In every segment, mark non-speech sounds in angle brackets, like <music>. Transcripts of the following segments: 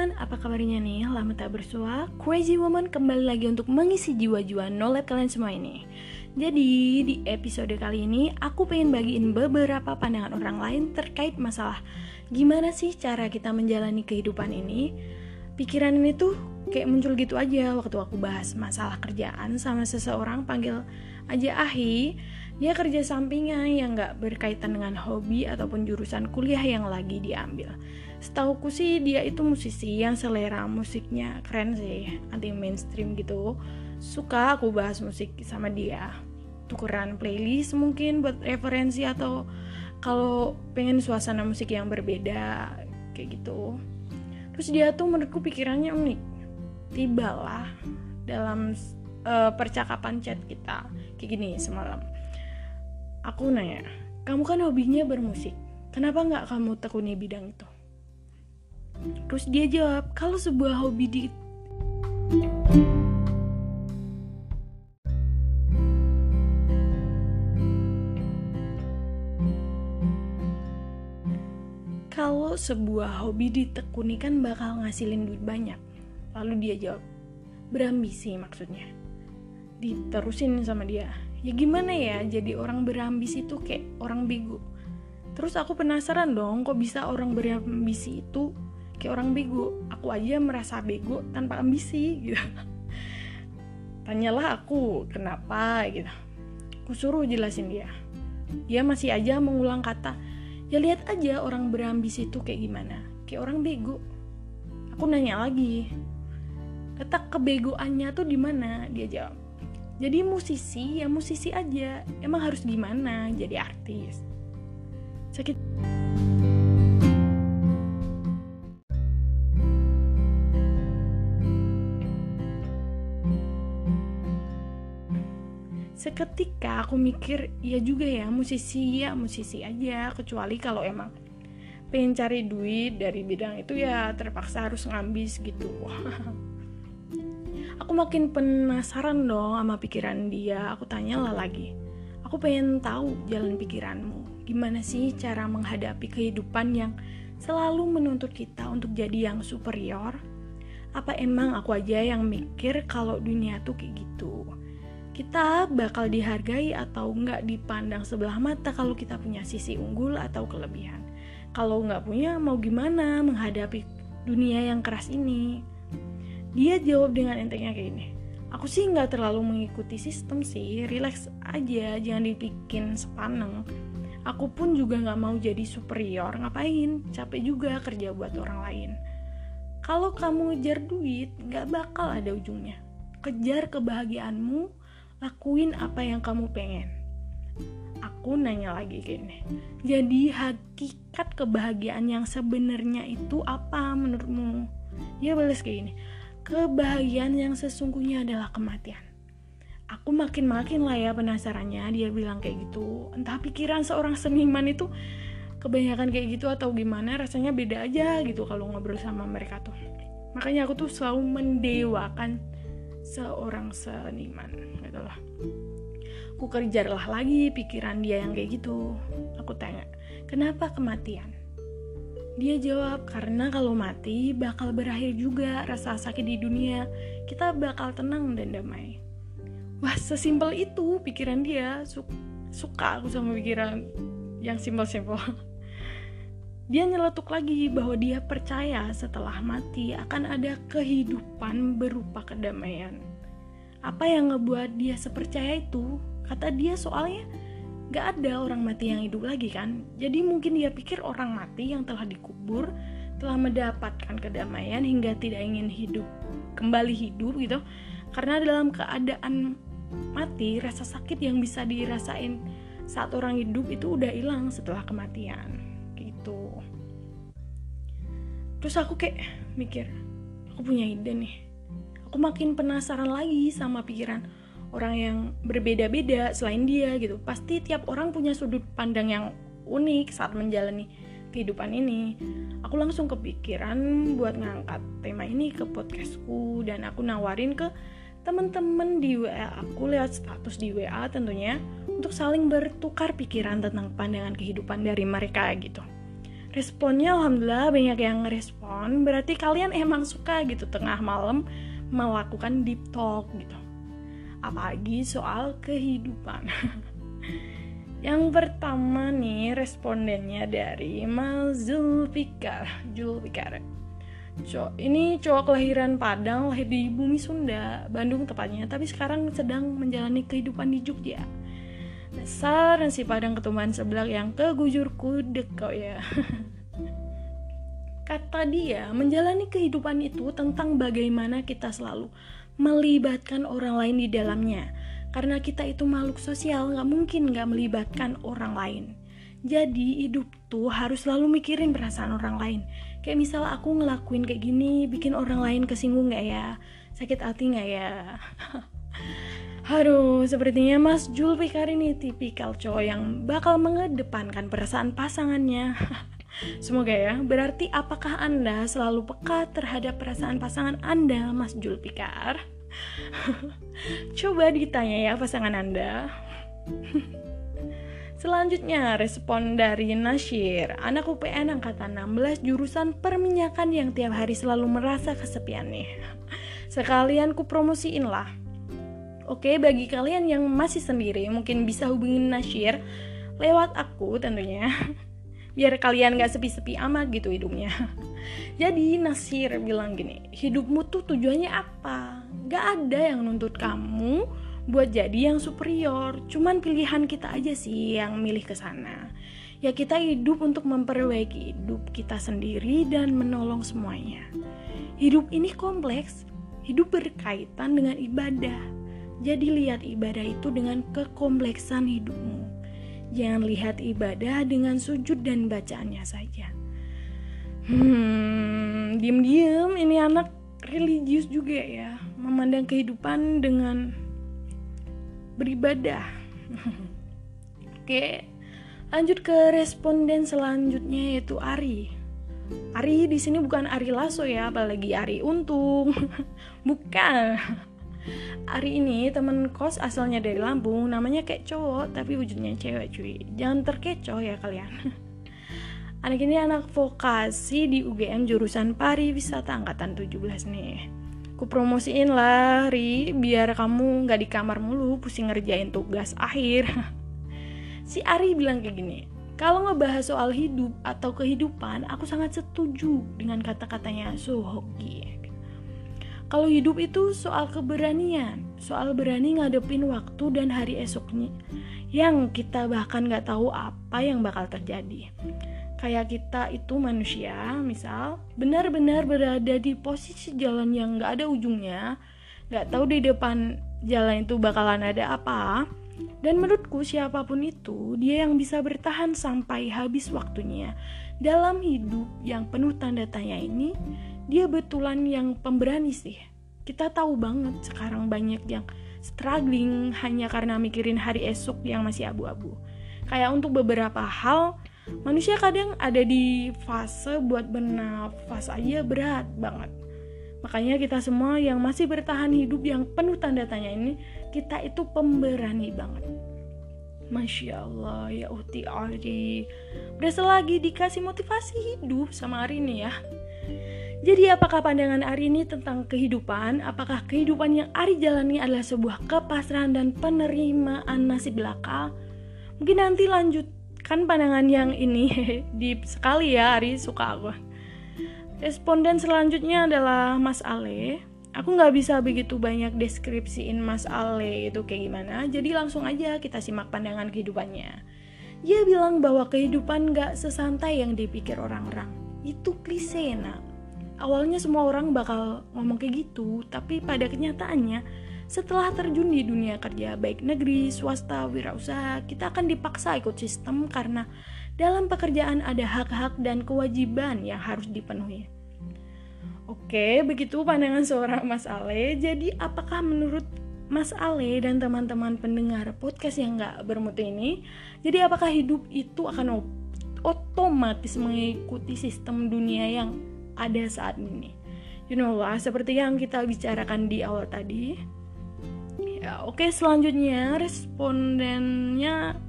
teman-teman, apa kabarnya nih? Lama tak bersua, Crazy Woman kembali lagi untuk mengisi jiwa-jiwa nolet kalian semua ini. Jadi, di episode kali ini aku pengen bagiin beberapa pandangan orang lain terkait masalah gimana sih cara kita menjalani kehidupan ini. Pikiran ini tuh kayak muncul gitu aja waktu aku bahas masalah kerjaan sama seseorang panggil aja Ahi. Dia kerja sampingan yang gak berkaitan dengan hobi ataupun jurusan kuliah yang lagi diambil setauku sih dia itu musisi yang selera musiknya keren sih anti mainstream gitu. Suka aku bahas musik sama dia. Tukeran playlist mungkin buat referensi atau kalau pengen suasana musik yang berbeda kayak gitu. Terus dia tuh menurutku pikirannya unik. Tibalah dalam uh, percakapan chat kita. Kayak gini semalam. Aku nanya kamu kan hobinya bermusik. Kenapa nggak kamu tekuni bidang itu Terus dia jawab, kalau sebuah hobi di Kalau sebuah hobi ditekuni kan bakal ngasilin duit banyak. Lalu dia jawab, berambisi maksudnya. Diterusin sama dia, ya gimana ya jadi orang berambisi itu kayak orang bego. Terus aku penasaran dong, kok bisa orang berambisi itu kayak orang bego. Aku aja merasa bego tanpa ambisi gitu. <laughs> Tanyalah aku kenapa? gitu. Aku suruh jelasin dia. Dia masih aja mengulang kata ya lihat aja orang berambisi itu kayak gimana. Kayak orang bego. Aku nanya lagi kata kebegoannya tuh di mana? Dia jawab jadi musisi ya musisi aja. Emang harus gimana jadi artis? Sakit seketika aku mikir ya juga ya musisi ya musisi aja. Kecuali kalau emang pengen cari duit dari bidang itu ya terpaksa harus ngambis gitu. Aku makin penasaran dong sama pikiran dia. Aku tanya lah lagi. Aku pengen tahu jalan pikiranmu. Gimana sih cara menghadapi kehidupan yang selalu menuntut kita untuk jadi yang superior? Apa emang aku aja yang mikir kalau dunia tuh kayak gitu kita bakal dihargai atau nggak dipandang sebelah mata kalau kita punya sisi unggul atau kelebihan. Kalau nggak punya, mau gimana menghadapi dunia yang keras ini? Dia jawab dengan entengnya kayak gini. Aku sih nggak terlalu mengikuti sistem sih, relax aja, jangan dibikin sepaneng. Aku pun juga nggak mau jadi superior, ngapain? Capek juga kerja buat orang lain. Kalau kamu ngejar duit, nggak bakal ada ujungnya. Kejar kebahagiaanmu, lakuin apa yang kamu pengen. Aku nanya lagi gini jadi hakikat kebahagiaan yang sebenarnya itu apa menurutmu? Dia balas kayak gini kebahagiaan yang sesungguhnya adalah kematian. Aku makin-makin lah ya penasarannya dia bilang kayak gitu. Entah pikiran seorang seniman itu kebanyakan kayak gitu atau gimana rasanya beda aja gitu kalau ngobrol sama mereka tuh. Makanya aku tuh selalu mendewakan seorang seniman gitu lah aku kerjalah lagi pikiran dia yang kayak gitu. Aku tanya kenapa kematian? Dia jawab karena kalau mati bakal berakhir juga rasa sakit di dunia. Kita bakal tenang dan damai. Wah sesimpel itu pikiran dia. Suka aku sama pikiran yang simpel-simpel <laughs> dia nyeletuk lagi bahwa dia percaya setelah mati akan ada kehidupan berupa kedamaian. Apa yang ngebuat dia sepercaya itu? Kata dia soalnya gak ada orang mati yang hidup lagi kan. Jadi mungkin dia pikir orang mati yang telah dikubur telah mendapatkan kedamaian hingga tidak ingin hidup kembali hidup gitu. Karena dalam keadaan mati rasa sakit yang bisa dirasain saat orang hidup itu udah hilang setelah kematian terus aku kayak mikir aku punya ide nih. Aku makin penasaran lagi sama pikiran orang yang berbeda-beda selain dia gitu. Pasti tiap orang punya sudut pandang yang unik saat menjalani kehidupan ini. Aku langsung kepikiran buat ngangkat tema ini ke podcastku dan aku nawarin ke teman-teman di WA aku lewat status di WA tentunya untuk saling bertukar pikiran tentang pandangan kehidupan dari mereka gitu responnya alhamdulillah banyak yang respon berarti kalian emang suka gitu tengah malam melakukan deep talk gitu. Apalagi soal kehidupan. <laughs> Yang pertama nih respondennya dari Mas Zulfikar. Zulfikar. Cowok ini cowok kelahiran Padang lahir di bumi Sunda Bandung tepatnya tapi sekarang sedang menjalani kehidupan di Jogja Dasar si padang ketumbuhan sebelah yang kegujur kudek kok ya. <laughs> Kata dia, menjalani kehidupan itu tentang bagaimana kita selalu melibatkan orang lain di dalamnya. Karena kita itu makhluk sosial, nggak mungkin nggak melibatkan orang lain. Jadi hidup tuh harus selalu mikirin perasaan orang lain. Kayak misal aku ngelakuin kayak gini, bikin orang lain kesinggung nggak ya? Sakit hati nggak ya? <laughs> Aduh, sepertinya Mas Julfikar ini tipikal cowok yang bakal mengedepankan perasaan pasangannya. <laughs> Semoga ya, berarti apakah Anda selalu peka terhadap perasaan pasangan Anda, Mas Julfikar? <laughs> Coba ditanya ya pasangan Anda. <laughs> Selanjutnya, respon dari Nashir, anak UPN angkatan 16 jurusan perminyakan yang tiap hari selalu merasa kesepian nih. Sekalian ku promosiin lah Oke, bagi kalian yang masih sendiri, mungkin bisa hubungin Nashir lewat aku tentunya. <laughs> Biar kalian gak sepi-sepi amat gitu hidupnya. <laughs> Jadi Nasir bilang gini, hidupmu tuh tujuannya apa? Gak ada yang nuntut kamu buat jadi yang superior. Cuman pilihan kita aja sih yang milih ke sana. Ya kita hidup untuk memperbaiki hidup kita sendiri dan menolong semuanya. Hidup ini kompleks, hidup berkaitan dengan ibadah jadi lihat ibadah itu dengan kekompleksan hidupmu. Jangan lihat ibadah dengan sujud dan bacaannya saja. Hmm, diem-diem ini anak religius juga ya, memandang kehidupan dengan beribadah. <laughs> Oke, lanjut ke responden selanjutnya yaitu Ari. Ari di sini bukan Ari Lasso ya, apalagi Ari Untung. <laughs> bukan. Ari ini temen kos asalnya dari Lampung, namanya kayak cowok tapi wujudnya cewek cuy. Jangan terkecoh ya kalian. <laughs> anak ini anak vokasi di UGM jurusan pariwisata angkatan 17 nih. Ku promosiin lah Ri, biar kamu nggak di kamar mulu pusing ngerjain tugas akhir. <laughs> si Ari bilang kayak gini, kalau ngebahas soal hidup atau kehidupan, aku sangat setuju dengan kata-katanya Sohoki. Kalau hidup itu soal keberanian, soal berani ngadepin waktu dan hari esoknya, yang kita bahkan nggak tahu apa yang bakal terjadi. Kayak kita itu manusia, misal, benar-benar berada di posisi jalan yang nggak ada ujungnya, nggak tahu di depan jalan itu bakalan ada apa, dan menurutku siapa pun itu, dia yang bisa bertahan sampai habis waktunya dalam hidup yang penuh tanda tanya ini, dia betulan yang pemberani sih. Kita tahu banget sekarang banyak yang struggling hanya karena mikirin hari esok yang masih abu-abu. Kayak untuk beberapa hal manusia kadang ada di fase buat bernafas aja berat banget. Makanya kita semua yang masih bertahan hidup yang penuh tanda tanya ini kita itu pemberani banget. Masya Allah ya Uti Ari Berasa lagi dikasih motivasi hidup sama hari ini ya jadi apakah pandangan Ari ini tentang kehidupan? Apakah kehidupan yang Ari jalani adalah sebuah kepasrahan dan penerimaan nasib belaka? Mungkin nanti lanjutkan pandangan yang ini <laughs> deep sekali ya Ari suka aku. Responden selanjutnya adalah Mas Ale. Aku nggak bisa begitu banyak deskripsiin Mas Ale itu kayak gimana, jadi langsung aja kita simak pandangan kehidupannya. Dia bilang bahwa kehidupan gak sesantai yang dipikir orang-orang. Itu klise, nak awalnya semua orang bakal ngomong kayak gitu, tapi pada kenyataannya setelah terjun di dunia kerja baik negeri, swasta, wirausaha, kita akan dipaksa ikut sistem karena dalam pekerjaan ada hak-hak dan kewajiban yang harus dipenuhi. Oke, begitu pandangan seorang Mas Ale. Jadi, apakah menurut Mas Ale dan teman-teman pendengar podcast yang nggak bermutu ini, jadi apakah hidup itu akan otomatis mengikuti sistem dunia yang ada saat ini. You know lah, seperti yang kita bicarakan di awal tadi. Ya, oke okay, selanjutnya respondennya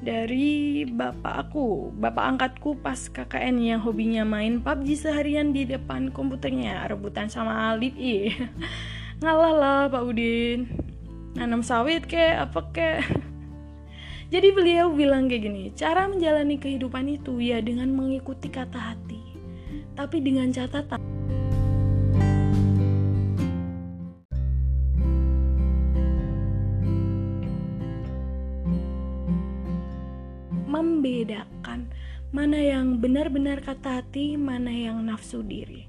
dari bapak aku, bapak angkatku pas KKN yang hobinya main PUBG seharian di depan komputernya, rebutan sama Alif. Ih, <laughs> ngalah lah Pak Udin. Nanam sawit kek, apa kek. <laughs> Jadi beliau bilang kayak gini, cara menjalani kehidupan itu ya dengan mengikuti kata hati. Tapi dengan catatan membedakan mana yang benar-benar kata hati, mana yang nafsu diri.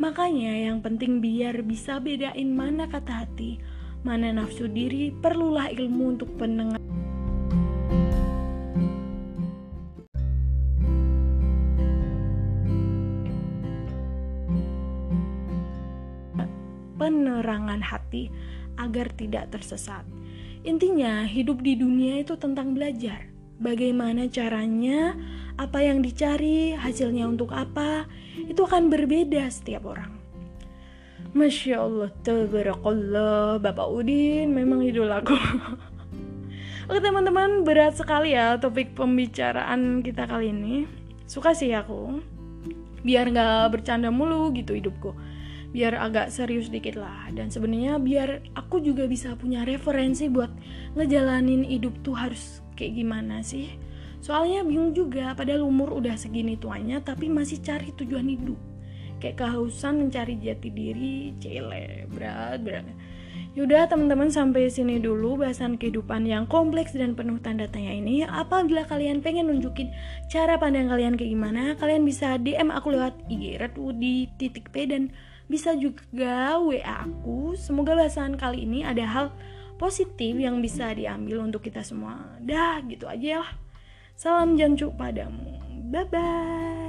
Makanya yang penting biar bisa bedain mana kata hati, mana nafsu diri, perlulah ilmu untuk pendengar. Penerangan hati agar tidak tersesat. Intinya, hidup di dunia itu tentang belajar bagaimana caranya, apa yang dicari, hasilnya untuk apa, itu akan berbeda setiap orang. Masya Allah, tabarakallah, Bapak Udin memang idolaku. <laughs> Oke teman-teman, berat sekali ya topik pembicaraan kita kali ini. Suka sih aku, biar nggak bercanda mulu gitu hidupku biar agak serius dikit lah. Dan sebenarnya biar aku juga bisa punya referensi buat ngejalanin hidup tuh harus kayak gimana sih. Soalnya bingung juga padahal umur udah segini tuanya tapi masih cari tujuan hidup. Kayak kehausan mencari jati diri cele berat berat. Yaudah teman-teman sampai sini dulu bahasan kehidupan yang kompleks dan penuh tanda tanya ini. Apabila kalian pengen nunjukin cara pandang kalian kayak gimana, kalian bisa DM aku lewat IG titik P dan bisa juga WA aku. Semoga bahasan kali ini ada hal positif yang bisa diambil untuk kita semua. Dah, gitu aja lah. Salam jancuk padamu. Bye bye.